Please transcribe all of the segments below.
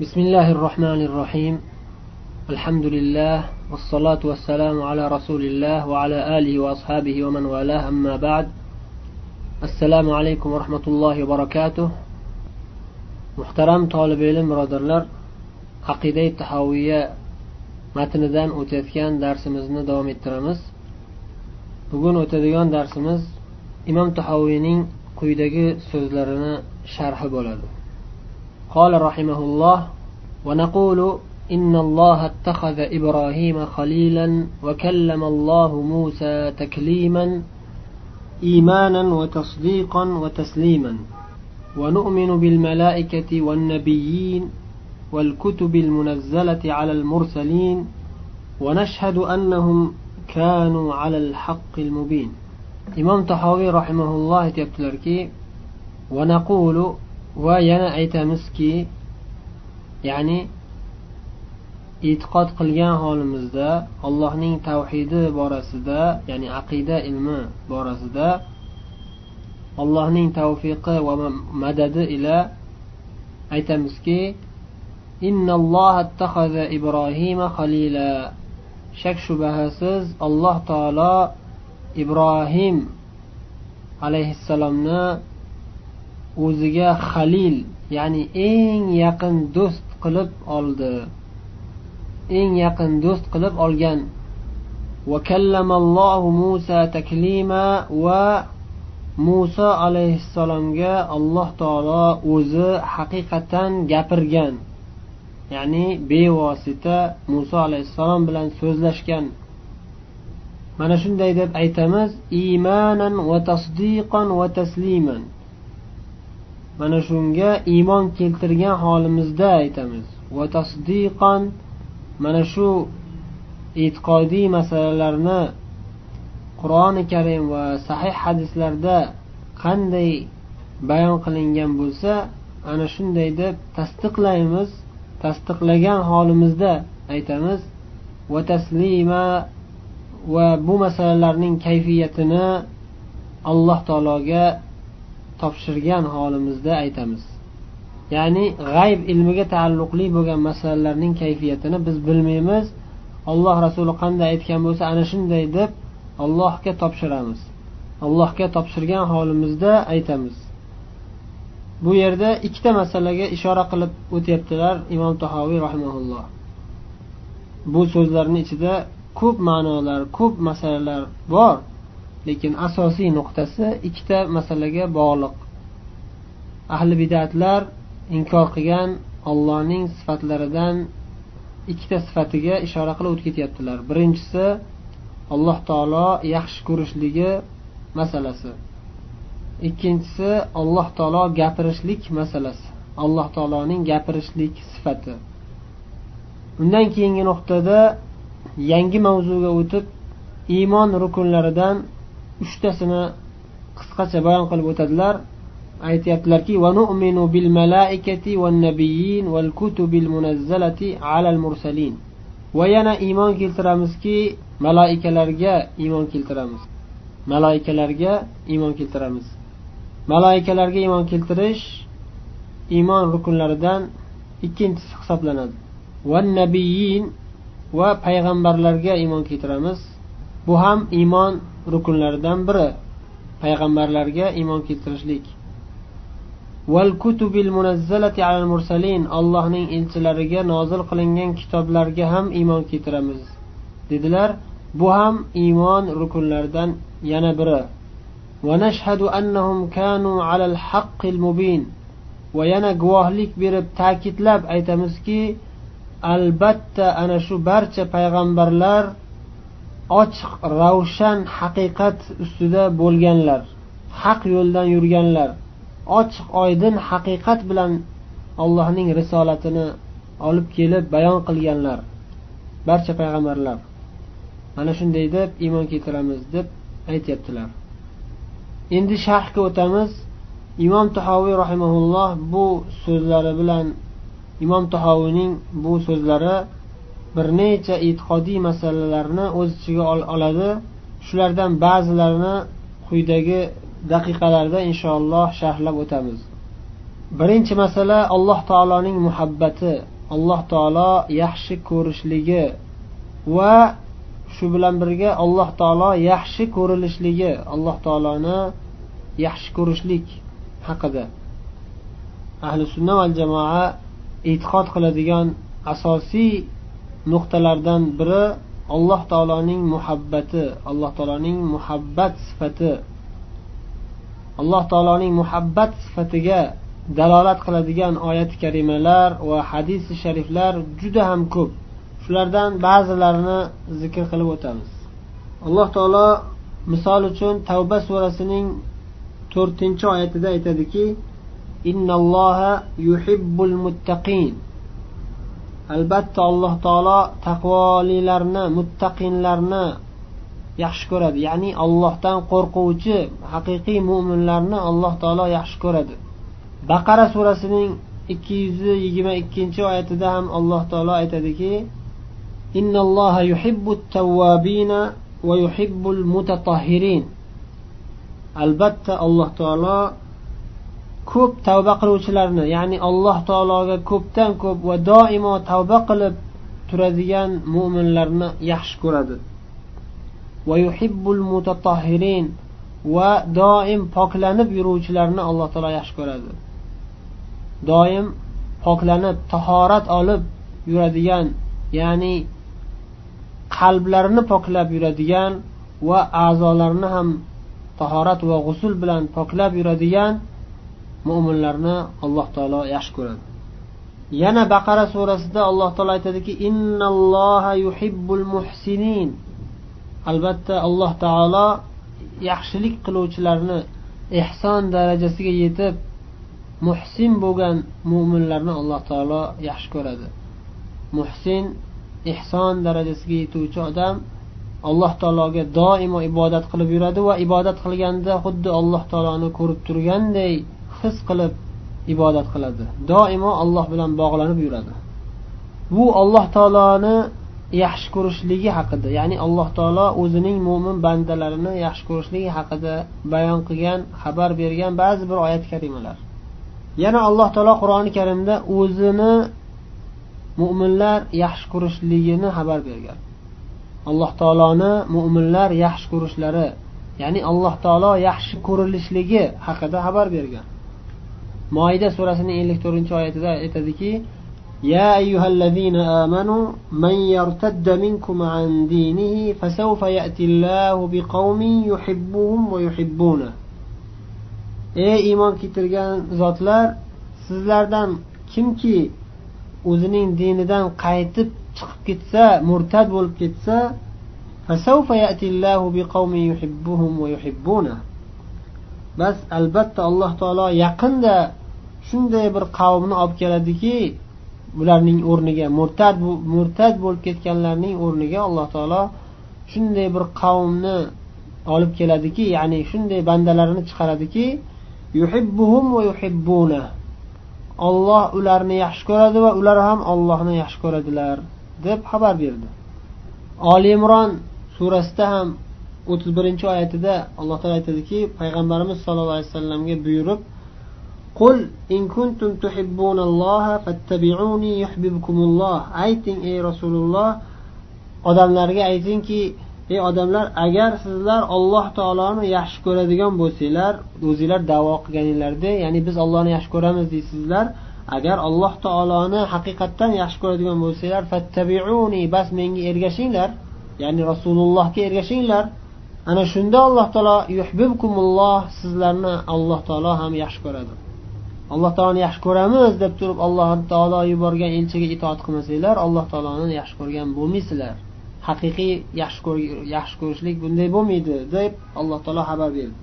بسم الله الرحمن الرحيم الحمد لله والصلاة والسلام على رسول الله وعلى آله وأصحابه ومن والاه أما بعد السلام عليكم ورحمة الله وبركاته محترم طالب علم برادرlar aqida tahoviya matnidan o'tayotgan darsimizni davom ettiramiz bugun o'tadigan darsimiz imom tahoviyning quyidagi so'zlarini sharhi bo'ladi قال رحمه الله ونقول إن الله اتخذ إبراهيم خليلا وكلم الله موسى تكليما إيمانا وتصديقا وتسليما. ونؤمن بالملائكة والنبيين والكتب المنزلة على المرسلين ونشهد أنهم كانوا على الحق المبين. إمام طحاوي رحمه الله تبتلركي ونقول va yana aytamizki ya'ni e'tiqod qilgan holimizda allohning tavhidi borasida ya'ni aqida ilmi borasida allohning tavfiqi va madadi ila aytamizki ibrohima xalila shak shubhasiz alloh taolo ibrohim alayhissalomni o'ziga halil ya'ni eng yaqin do'st qilib oldi. Eng yaqin do'st qilib olgan. Musa taklima va muso alayhissalomga alloh taolo o'zi haqiqatan gapirgan ya'ni bevosita muso alayhissalom bilan so'zlashgan. Mana shunday deb aytamiz iymanan va tasdiqan va tasliman. Mana shunga iymon keltirgan holimizda aytamiz. Va tasdiqan mana shu e'tiqodiy masalalarni qur'oni karim va sahih hadislarda qanday bayon qilingan bo'lsa ana shunday deb tasdiqlaymiz tasdiqlagan holimizda aytamiz. Va taslima va bu masalalarning kayfiyatini alloh taologa topshirgan holimizda aytamiz. Ya'ni g'ayb ilmiga taalluqli bo'lgan masalalarning kayfiyatini biz bilmaymiz. Alloh rasuli qanday aytgan bo'lsa ana shunday deb allohga topshiramiz. Allohga topshirgan holimizda aytamiz. Bu yerda ikkita masalaga ishora qilib o'tyaptilar imom tahoviy rahimaulloh bu so'zlarni ichida ko'p ma'nolar ko'p masalalar bor. Lekin asosiy nuqtasi ikkita masalaga bog'liq. Ahli bidatlar inkor qilgan ollohning sifatlaridan ikkita sifatiga ishora qilib o'tib ketyaptilar. Birinchisi alloh taolo yaxshi ko'rishligi masalasi. Ikkinchisi alloh taolo gapirishlik masalasi. Alloh taoloning gapirishlik sifati. Undan keyingi nuqtada yangi mavzuga o'tib iymon rukunlaridan uchtasini qisqacha bayon qilib o'tadilar. Aytyaptilarki va yana iymon keltiramizki maloikalarga iymon keltiramiz. Maloikalarga iymon keltiramiz. Maloikalarga iymon keltirish iymon rukunlaridan ikkinchisi hisoblanadi. Va nabiyin va payg'ambarlarga iymon keltiramiz. Bu ham iymon rukunlaridan biri. Payg'ambarlarga iymon keltirishlik. Allohning elchilariga nozil qilingan kitoblarga ham iymon keltiramiz dedilar. Bu ham iymon rukunlaridan yana biri. Va yana guvohlik berib ta'kidlab aytamizki albatta ana shu barcha payg'ambarlar ochiq ravshan haqiqat ustida bo'lganlar haq yo'ldan yurganlar ochiq oydin haqiqat bilan allohning risolatini olib kelib bayon qilganlar barcha payg'ambarlar. Mana shunday deb iymon keltiramiz deb aytyaptilar. Endi sharhga o'tamiz. Imom tahoviy rahimaulloh bu so'zlari bilan imom tahoviyning bu so'zlari bir necha e'tiqodiy masalalarni o'z ichiga oladi. Shulardan ba'zilarini quyidagi daqiqalarda inshaalloh sharhlab o'tamiz. Birinchi masala alloh taoloning muhabbati. Alloh taolo yaxshi ko'rishligi va shu bilan birga alloh taolo yaxshi ko'rilishligi. Alloh taoloni yaxshi ko'rishlik haqida. Ahli sunna va jamoa e'tiqod qiladigan asosiy nuqtalardan biri alloh taoloning muhabbati alloh taoloning muhabbat sifati. Alloh taoloning muhabbat sifatiga dalolat qiladigan oyati karimalar va hadisi shariflar juda ham ko'p. Shulardan ba'zilarini zikr qilib o'tamiz. Alloh taolo misol uchun tavba surasining to'rtinchi oyatida aytadiki innalloha yuhibbul muttaqin. Albatta alloh taolo taqvolilarni muttaqinlarni yaxshi ko'radi. Ya'ni allohdan qo'rquvchi haqiqiy mo'minlarni alloh taolo yaxshi ko'radi. Baqara surasining ikki yuz yigirma ikkinchi oyatida ham alloh taolo aytadiki innalloha yuhibbut tawwabina va yuhibbul mutatahhirin albatta alloh taolo ko'p tavba qiluvchilarni ya'ni alloh taologa ko'pdan ko'p va doimo tavba qilib turadigan mo'minlarni yaxshi ko'radi. Va yuhibbul mutatahhirin va doim poklanib yuruvchilarni alloh taolo yaxshi ko'radi. Doim poklanib tahorat olib yuradigan ya'ni qalblarini poklab yuradigan va a'zolarini ham tahorat va g'usul bilan poklab yuradigan mo'minlarni alloh taolo yaxshi ko'radi. Yana baqara surasida alloh taolo aytadiki innalloha yuhibbul muhsinin. Albatta alloh taolo yaxshilik qiluvchilarni ehson darajasiga yetib muhsin bo'lgan mo'minlarni alloh taolo yaxshi ko'radi. Muhsin ehson darajasiga yetuvchi odam alloh taologa doimo ibodat qilib yuradi va ibodat qilganda xuddi alloh taoloni ko'rib turganday his qilib ibodat qiladi. Doimo alloh bilan bog'lanib yuradi. Bu alloh taoloni yaxshi ko'rishligi haqida ya'ni alloh taolo o'zining mo'min bandalarini yaxshi ko'rishligi haqida bayon qilgan xabar bergan ba'zi bir oyat karimalar. Yana alloh taolo qur'oni karimda o'zini mo'minlar yaxshi ko'rishligini xabar bergan. Alloh taoloni mo'minlar yaxshi ko'rishlari ya'ni alloh taolo yaxshi ko'rilishligi haqida xabar bergan. moida surasining ellik to'rtinchi oyatida aytadiki يا أيها الذين آمنوا من يرتد منكم عن دينه فسوف يأتي الله بقوم يحبهم ويحبونه ey iymon keltirgan zotlar sizlardan kimki o'zining dinidan qaytib chiqib ketsa murtad bo'lib ketsa bas albatta alloh taolo yaqinda shunday bir qavmni olib keladiki ularning o'rniga murtad murtad bo'lib ketganlarning o'rniga alloh taolo shunday bir qavmni olib keladiki ya'ni shunday bandalarini chiqaradiki yuhibbuhum va yuhibbuna. Olloh ularni yaxshi ko'radi va ular ham ollohni yaxshi ko'radilar deb xabar berdi. Oli imron surasida ham o'ttiz birinchi oyatida alloh taolo aytadiki payg'ambarimiz sollallohu alayhi vasallamga buyurib قل إن كنتم تحبون الله فاتبعوني يحببكم الله ayting ey rasululloh odamlarga aytingki ey odamlar agar sizlar alloh taoloni yaxshi ko'radigan bo'lsanglar o'zinglar davo qilganinglardek ya'ni biz ollohni yaxshi ko'ramiz deysizlar agar alloh taoloni haqiqatdan yaxshi ko'radigan bo'lsanglar fattabiuni bas menga ergashinglar ya'ni rasulullohga ergashinglar ana shunda alloh taolo yuhbibkumulloh sizlarni alloh taolo ham yaxshi ko'radi Alloh taoloni yaxshi ko'ramiz deb turib alloh taolo yuborgan elchiga itoat qilmasanglar alloh taoloni yaxshi ko'rgan bo'lmaysizlar. Haqiqiy yaxshi yaxshi ko'rishlik bunday bo'lmaydi deb alloh taolo xabar berdi.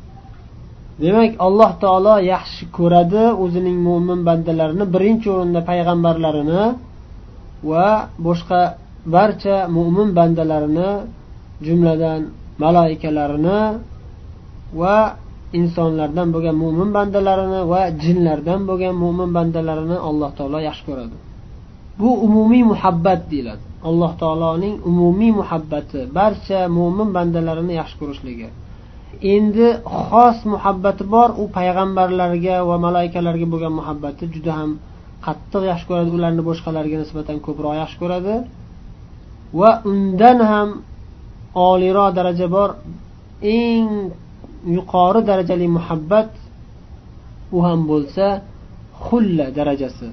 Demak alloh taolo yaxshi ko'radi o'zining mo'min bandalarini birinchi o'rinda payg'ambarlarini va boshqa barcha mo'min bandalarini jumladan maloikalarini va insonlardan bo'lgan mo'min bandalarini va jinlardan bo'lgan mo'min bandalarini alloh taolo yaxshi ko'radi. Bu umumiy muhabbat deyiladi. Alloh taoloning umumiy muhabbati barcha mo'min bandalarini yaxshi ko'rishligi. Endi xos muhabbati bor u payg'ambarlarga va malaikalarga bo'lgan muhabbati juda ham qattiq yaxshi ko'radi ularni boshqalarga nisbatan ko'proq yaxshi ko'radi. Va undan ham oliyroq daraja bor eng yuqori darajali muhabbat u ham bo'lsa xulla darajasi.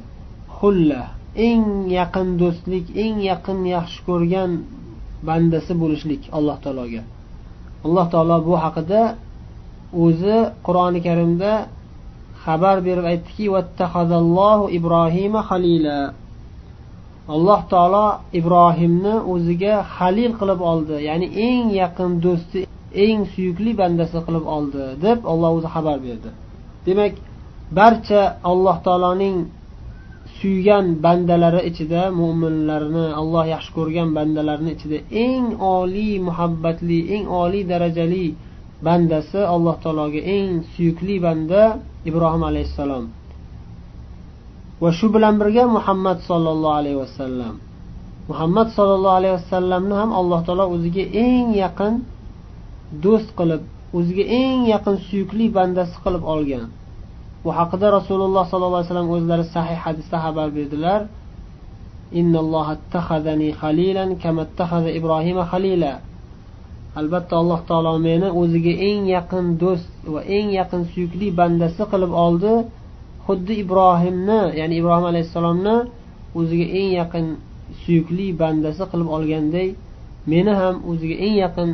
Xulla eng yaqin do'stlik eng yaqin yaxshi ko'rgan bandasi bo'lishlik alloh taologa. Alloh taolo bu haqida o'zi qur'oni karimda xabar berib aytdiki ibrohima halila alloh taolo ibrohimni o'ziga halil qilib oldi ya'ni eng yaqin do'sti eng suyukli bandasi qilib oldi deb olloh o'zi xabar berdi. Demak barcha alloh taoloning suygan bandalari ichida mo'minlarni alloh yaxshi ko'rgan bandalarni ichida eng oliy muhabbatli eng oliy darajali bandasi alloh taologa eng suyukli banda ibrohim alayhissalom. Va shu bilan birga muhammad sollallohu alayhi vasallam. Muhammad sollallohu alayhi vasallamni ham alloh taolo o'ziga eng yaqin do'st qilib o'ziga eng yaqin suyukli bandasi qilib olgan. Bu haqida rasululloh sollallohu alayhi vasallam o'zlari sahih hadisda xabar berdilar. Albatta alloh taolo meni o'ziga eng yaqin do'st va eng yaqin suyukli bandasi qilib oldi. Xuddi ibrohimni ya'ni ibrohim alayhissalomni o'ziga eng yaqin suyukli bandasi qilib olganday meni ham o'ziga eng yaqin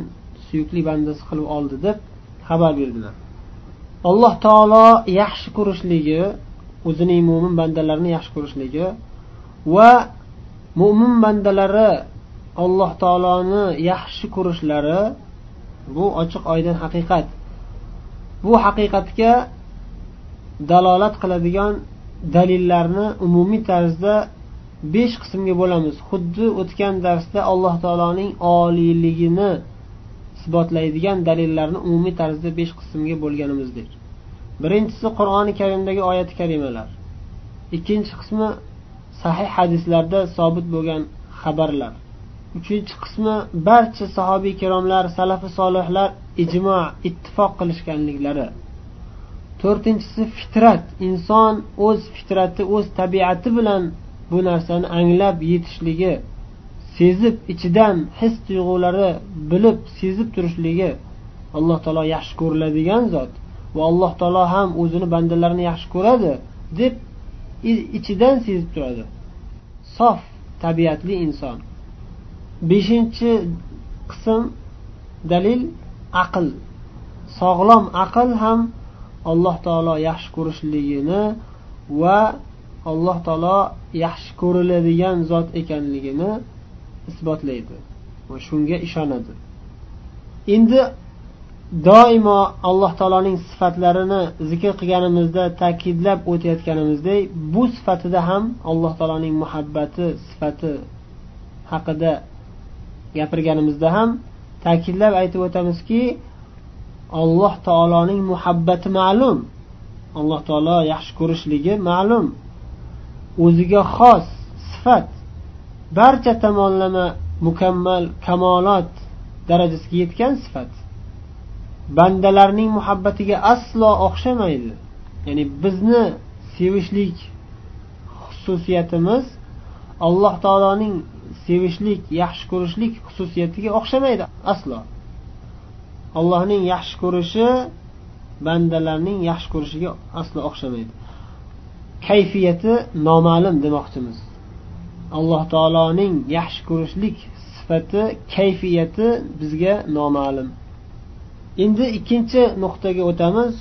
suyukli bandasi qilib oldi deb xabar berdilar. Alloh taolo yaxshi ko'rishligi o'zining mo'min bandalarini yaxshi ko'rishligi va mo'min bandalari alloh taoloni yaxshi ko'rishlari bu ochiq oydin haqiqat. Bu haqiqatga dalolat qiladigan dalillarni umumiy tarzda besh qismga bo'lamiz. Xuddi o'tgan darsda alloh taoloning oliyligini isbotlaydigan dalillarni umumiy tarzda besh qismga bo'lganimizdek. Birinchisi qur'oni karimdagi oyati karimalar. Ikkinchi qismi sahih hadislarda sobit bo'lgan xabarlar. Uchinchi qismi barcha sahobiy kiromlar salafi solihlar ijmo ittifoq qilishganliklari. To'rtinchisi fitrat inson o'z fitrati o'z tabiati bilan bu narsani anglab yetishligi sezib ichidan his tuyg'ulari bilib sezib turishligi alloh taolo yaxshi ko'riladigan zot va alloh taolo ham o'zini bandalarini yaxshi ko'radi deb ichidan sezib turadi. Sof tabiatli inson. Beshinchi qism dalil aql. Sog'lom aql ham alloh taolo yaxshi ko'rishligini va alloh taolo yaxshi ko'riladigan zot ekanligini isbotlaydi va shunga ishonadi. Endi doimo alloh taoloning sifatlarini zikr qilganimizda ta'kidlab o'tayotganimizdek bu sifatida ham alloh taoloning muhabbati sifati haqida gapirganimizda ham ta'kidlab aytib o'tamizki alloh taoloning muhabbati ma'lum. Alloh taolo yaxshi ko'rishligi ma'lum. O'ziga xos sifat barcha tomonlama mukammal kamolot darajasiga yetgan sifat. Bandalarning muhabbatiga aslo o'xshamaydi. Ya'ni bizni sevishlik xususiyatimiz alloh taoloning sevishlik yaxshi ko'rishlik xususiyatiga o'xshamaydi aslo. Allohning yaxshi ko'rishi bandalarning yaxshi ko'rishiga aslo o'xshamaydi. Kayfiyati noma'lum demoqchimiz. Alloh taoloning yaxshi ko'rishlik sifati kayfiyati bizga noma'lum. Endi ikkinchi nuqtaga o'tamiz.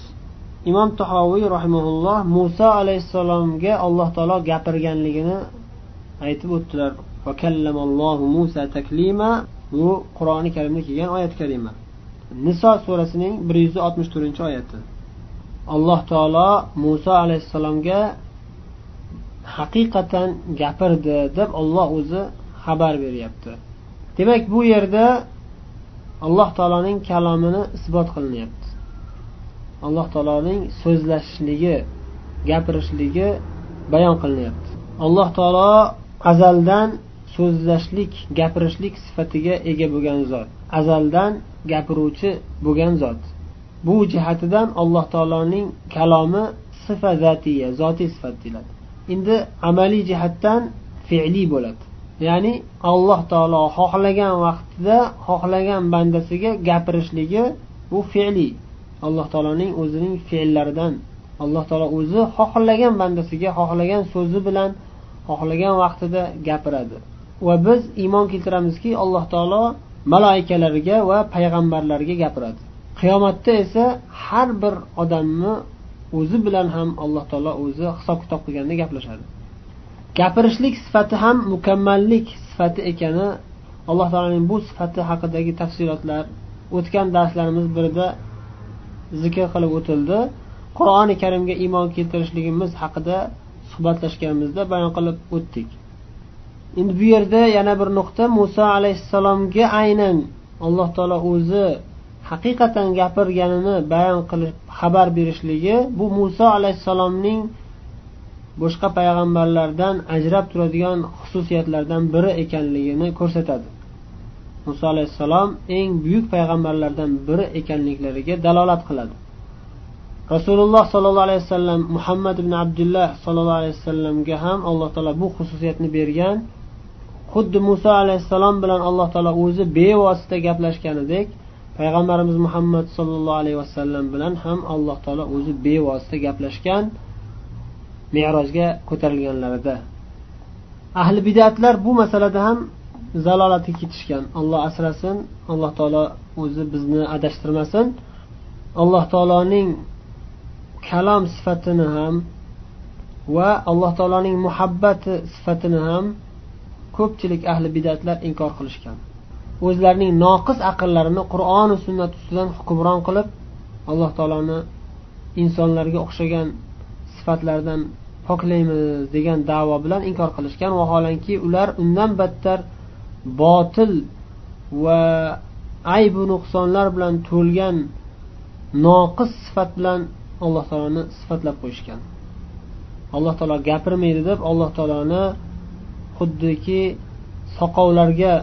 Imom tahoviy rahimaulloh muso alayhissalomga alloh taolo gapirganligini aytib o'tdilar. Musa taklima. Bu qur'oni karimda kelgan oyat karima. Niso surasining bir yuz oltmish to'rtinchi oyati. Alloh taolo muso alayhissalomga haqiqatan gapirdi deb olloh o'zi xabar beryapti. Demak bu yerda alloh taoloning kalomini isbot qilinyapti. Alloh taoloning so'zlashishligi gapirishligi bayon qilinyapti. Alloh taolo azaldan so'zlashlik gapirishlik sifatiga ega bo'lgan zot. Azaldan gapiruvchi bo'lgan zot. Bu jihatidan alloh taoloning kalomi sifa zatiya zotiy sifat deyiladi endi amaliy jihatdan fe'liy bo'ladi. Ya'ni alloh taolo xohlagan vaqtida xohlagan bandasiga gapirishligi bu fe'liy alloh taoloning o'zining fe'llaridan. Alloh taolo o'zi xohlagan bandasiga xohlagan so'zi bilan xohlagan vaqtida gapiradi. Va biz iymon keltiramizki alloh taolo maloikalarga va payg'ambarlarga gapiradi. Qiyomatda esa har bir odamni o'zi bilan ham alloh taolo o'zi hisob kitob qilganda gaplashadi. Gapirishlik sifati ham mukammallik sifati ekani alloh taoloning bu sifati haqidagi tafsilotlar o'tgan darslarimiz birida zikr qilib o'tildi. Qur'oni karimga iymon keltirishligimiz haqida suhbatlashganimizda bayon qilib o'tdik. Endi bu yerda yana bir nuqta muso alayhissalomga aynan alloh taolo o'zi haqiqatan gapirganini bayon qilib xabar berishligi bu muso alayhissalomning boshqa payg'ambarlardan ajrab turadigan xususiyatlardan biri ekanligini ko'rsatadi. Muso alayhissalom eng buyuk payg'ambarlardan biri ekanliklariga dalolat qiladi. Rasululloh sollallohu alayhi vasallam muhammad ibn abdulloh sollallohu alayhi vasallamga ham alloh taolo bu xususiyatni bergan. Xuddi muso alayhissalom bilan alloh taolo o'zi bevosita gaplashganidek payg'ambarimiz muhammad sollallohu alayhi vasallam bilan ham alloh taolo o'zi bevosita gaplashgan merojga ko'tarilganlarida. Ahli bidatlar bu masalada ham zalolatga ketishgan. Alloh asrasin alloh taolo o'zi bizni adashtirmasin. Alloh taoloning kalom sifatini ham va alloh taoloning muhabbati sifatini ham ko'pchilik ahli bidatlar inkor qilishgan. O'zlarining noqis aqllarini qur'oni sunnat ustidan hukmron qilib alloh taoloni insonlarga o'xshagan sifatlardan poklaymiz degan davo bilan inkor qilishgan. Vaholanki ular undan battar botil va aybu nuqsonlar bilan to'lgan noqis sifat bilan alloh taoloni sifatlab qo'yishgan. Alloh taolo gapirmaydi deb alloh taoloni xuddiki soqovlarga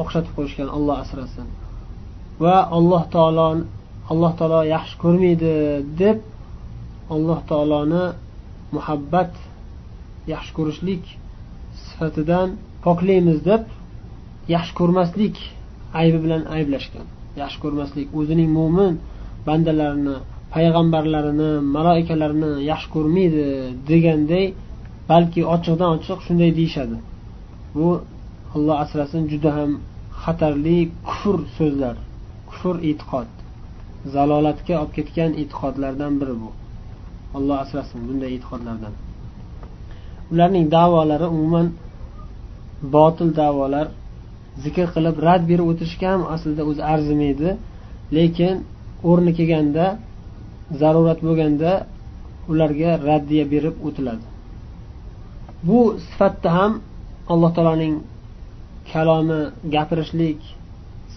o'xshatib qo'yishgan olloh asrasin. Va alloh taolo alloh taolo yaxshi ko'rmaydi deb alloh taoloni muhabbat yaxshi ko'rishlik sifatidan poklaymiz deb yaxshi ko'rmaslik aybi bilan ayblashgan. Yaxshi ko'rmaslik o'zining mo'min bandalarini payg'ambarlarini maloikalarini yaxshi ko'rmaydi deganday balki ochiqdan ochiq shunday deyishadi. Bu alloh asrasin juda ham xatarli kufr so'zlar kufr e'tiqod zalolatga olib ketgan e'tiqodlardan biri bu. Alloh asrasin bunday e'tiqodlardan. Ularning davolari umuman botil davolar zikr qilib rad berib o'tirishga ham aslida o'zi arzimaydi lekin o'rni kelganda zarurat bo'lganda ularga raddiya berib o'tiladi. Bu sifatda ham alloh taoloning kalomi gapirishlik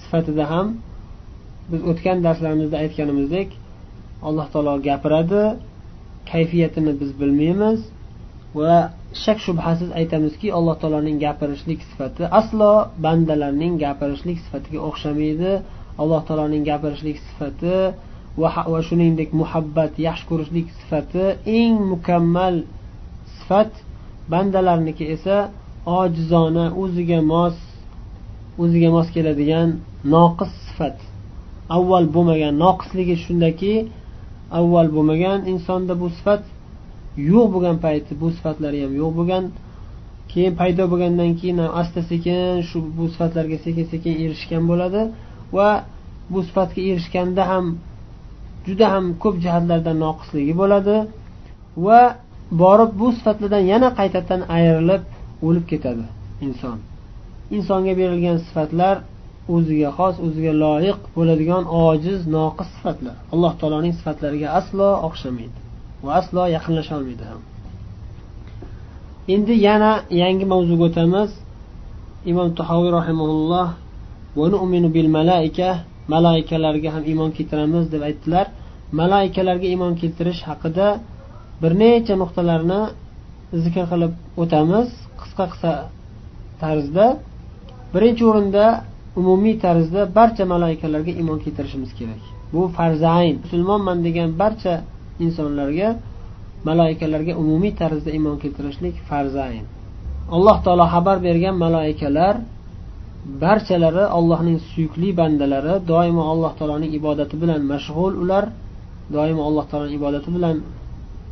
sifatida ham biz o'tgan darslarimizda aytganimizdek alloh taolo gapiradi kayfiyatini biz bilmaymiz va shak shubhasiz aytamizki alloh taoloning gapirishlik sifati aslo bandalarning gapirishlik sifatiga o'xshamaydi. Alloh taoloning gapirishlik sifati va shuningdek muhabbat yaxshi ko'rishlik sifati eng mukammal sifat. Bandalarniki esa ojizona o'ziga mos o'ziga mos keladigan noqis sifat. Avval bo'lmagan noqisligi shundaki avval bo'lmagan insonda bu sifat yo'q bo'lgan payti bu sifatlari ham yo'q bo'lgan. Keyin paydo bo'lgandan keyin ham asta sekin shu bu sifatlarga sekin sekin erishgan bo'ladi va bu sifatga erishganda ham juda ham ko'p jihatlardan noqisligi bo'ladi va borib bu sifatlardan yana qaytadan ayrilib o'lib ketadi inson. Insonga berilgan sifatlar o'ziga xos o'ziga loyiq bo'ladigan ojiz noqis sifatlar. Alloh taoloning sifatlariga aslo o'xshamaydi va aslo yaqinlasholmaydi ham. Endi yana yangi mavzuga o'tamiz. Imom tahoviy rahimaulloh bil malaika malaikalarga ham iymon keltiramiz deb aytdilar. Malaikalarga iymon keltirish haqida bir necha nuqtalarni zikr qilib o'tamiz. Qisqa qisqa tarzda birinchi o'rinda umumiy tarzda barcha malaikalarga iymon keltirishimiz kerak. Bu farzayn musulmonman degan barcha insonlarga malaikalarga umumiy tarzda iymon keltirishlik farzayn alloh taolo xabar bergan malaikalar barchalari allohning suyukli bandalari doimo alloh taoloning ibodati bilan mashg'ul ular doimo alloh taoloning ibodati bilan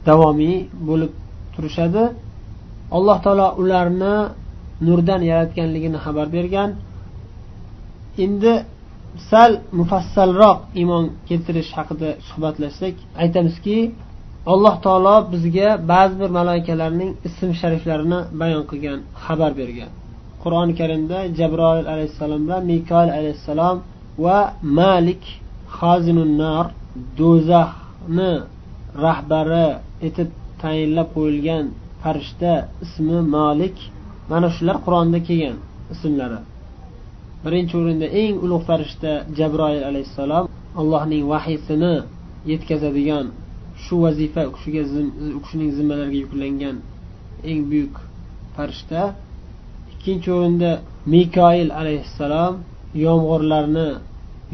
davomiy bo'lib turishadi. Alloh taolo ularni nurdan yaratganligini xabar bergan. Endi sal mufassalroq iymon keltirish haqida suhbatlashsak aytamizki alloh taolo bizga ba'zi bir malaikalarning ism shariflarini bayon qilgan xabar bergan. Qur'oni karimda jabroil alayhissalom bilan mikoil alayhissalom va malik xozinun nar do'zaxni rahbari etib tayinlab qo'yilgan farishta ismi molik mana shular qur'onda kelgan ismlari. Birinchi o'rinda eng ulug' farishta jabroil alayhissalom allohning vahiysini yetkazadigan shu vazifa u kishiga u kishining zimmalariga yuklangan eng buyuk farishta. Ikkinchi o'rinda mikoil alayhissalom yomg'irlarni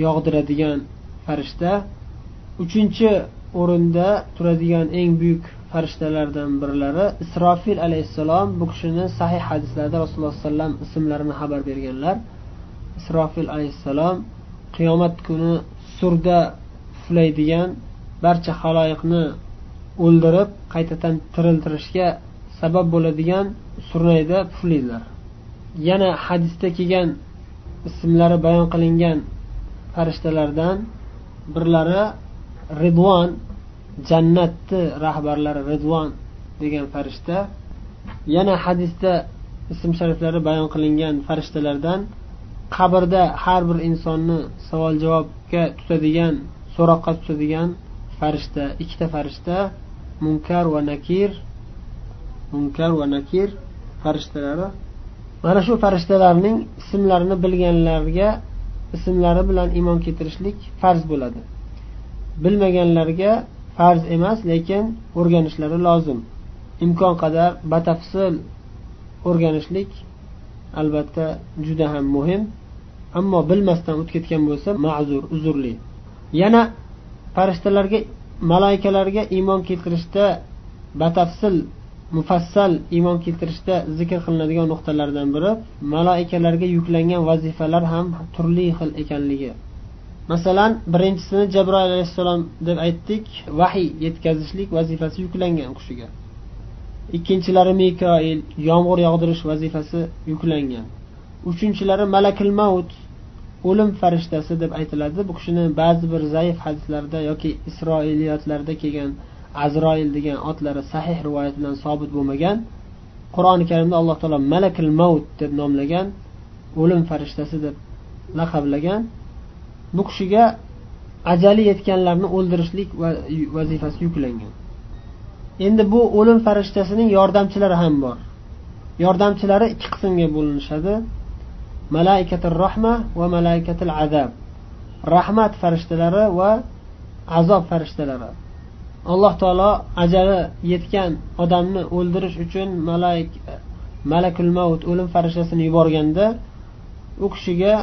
yog'diradigan farishta. Uchinchi o'rinda turadigan eng buyuk farishtalardan birlari isrofil alayhissalom bu kishini sahih hadislarda rasululloh alayhi vasallam ismlarini xabar berganlar. Isrofil alayhissalom qiyomat kuni surda puflaydigan barcha haloyiqni o'ldirib qaytadan tiriltirishga sabab bo'ladigan surnayda puflaydilar yana hadisda kelgan ismlari bayon qilingan farishtalardan birlari ridvon jannatni rahbarlari ridvon degan farishta yana hadisda ism shariflari bayon qilingan farishtalardan qabrda har bir insonni savol javobga tutadigan so'roqqa tutadigan farishta ikkita farishta munkar va nakir munkar va nakir farishtalari. Mana shu farishtalarning ismlarini bilganlarga ismlari bilan iymon keltirishlik farz bo'ladi. Bilmaganlarga farz emas lekin o'rganishlari lozim. Imkon qadar batafsil o'rganishlik albatta juda ham muhim. Ammo bilmasdan o'tib ketgan bo'lsa ma'zur uzrli. Yana farishtalarga malaikalarga iymon keltirishda batafsil mufassal iymon keltirishda zikr qilinadigan nuqtalardan biri malaikalarga yuklangan vazifalar ham turli xil ekanligi. Masalan birinchisini jabroil alayhissalom deb aytdik vahiy yetkazishlik vazifasi yuklangan qushiga ikkinchilari mikoil yomg'ir yog'dirish vazifasi yuklangan. Uchinchilari malakil maut o'lim farishtasi deb aytiladi. Bu kishini ba'zi bir zaif hadislarda yoki isroiliyotlarda kelgan azroil degan otlari sahih rivoyat bilan sobit bo'lmagan. Qur'oni karimda alloh taolo malakil maut deb nomlagan o'lim farishtasi deb laqablagan. Bu kishiga ajali yetganlarni o'ldirishlik vazifasi yuklangan. Endi bu o'lim farishtasining yordamchilari ham bor. Yordamchilari ikki qismga bo'linishadi. Malaikatul rahma va malaikatul azab. Rahmat farishtalari va azob farishtalari. Alloh taolo ajali yetgan odamni o'ldirish uchun malaik malakul mavut o'lim farishtasini yuborganda u kishiga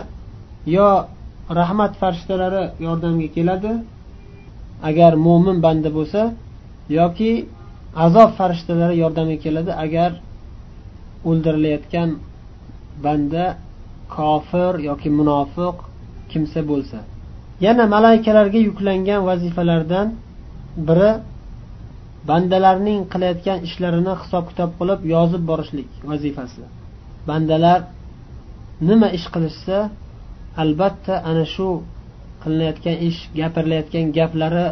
yo rahmat farishtalari yordamga keladi. Agar mo'min banda bo'lsa yoki azob farishtalari yordamga keladi agar o'ldirilayotgan banda kofir yoki munofiq kimsa bo'lsa. Yana malaikalarga yuklangan vazifalardan biri bandalarning qilayotgan ishlarini hisob kitob qilib yozib borishlik vazifasi. Bandalar nima ish qilishsa albatta ana shu qilinayotgan ish gapirilayotgan gaplari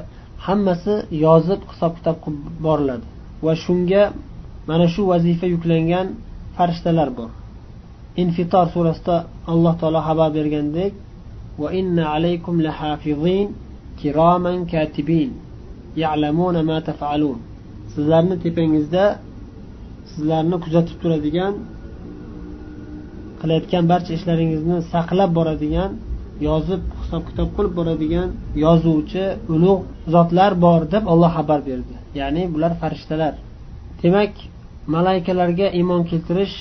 hammasi yozib hisob kitob qilib boriladi. Va shunga mana shu vazifa yuklangan farishtalar bor. Infitor surasida alloh taolo xabar bergandek va inna alaykum lahafizin kiroman katibin ya'lamuna ma taf'alun. Sizlarni tepangizda sizlarni kuzatib turadigan qilayotgan barcha ishlaringizni saqlab boradigan yozib hisob kitob qilib boradigan yozuvchi ulug' zotlar bor deb olloh xabar berdi. Ya'ni bular farishtalar. Demak malaikalarga iymon keltirish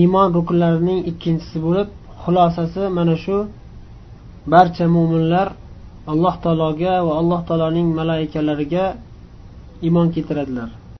iymon rukunlarining ikkinchisi bo'lib xulosasi mana shu barcha mo'minlar alloh taologa va alloh taoloning malaykalariga iymon keltiradilar.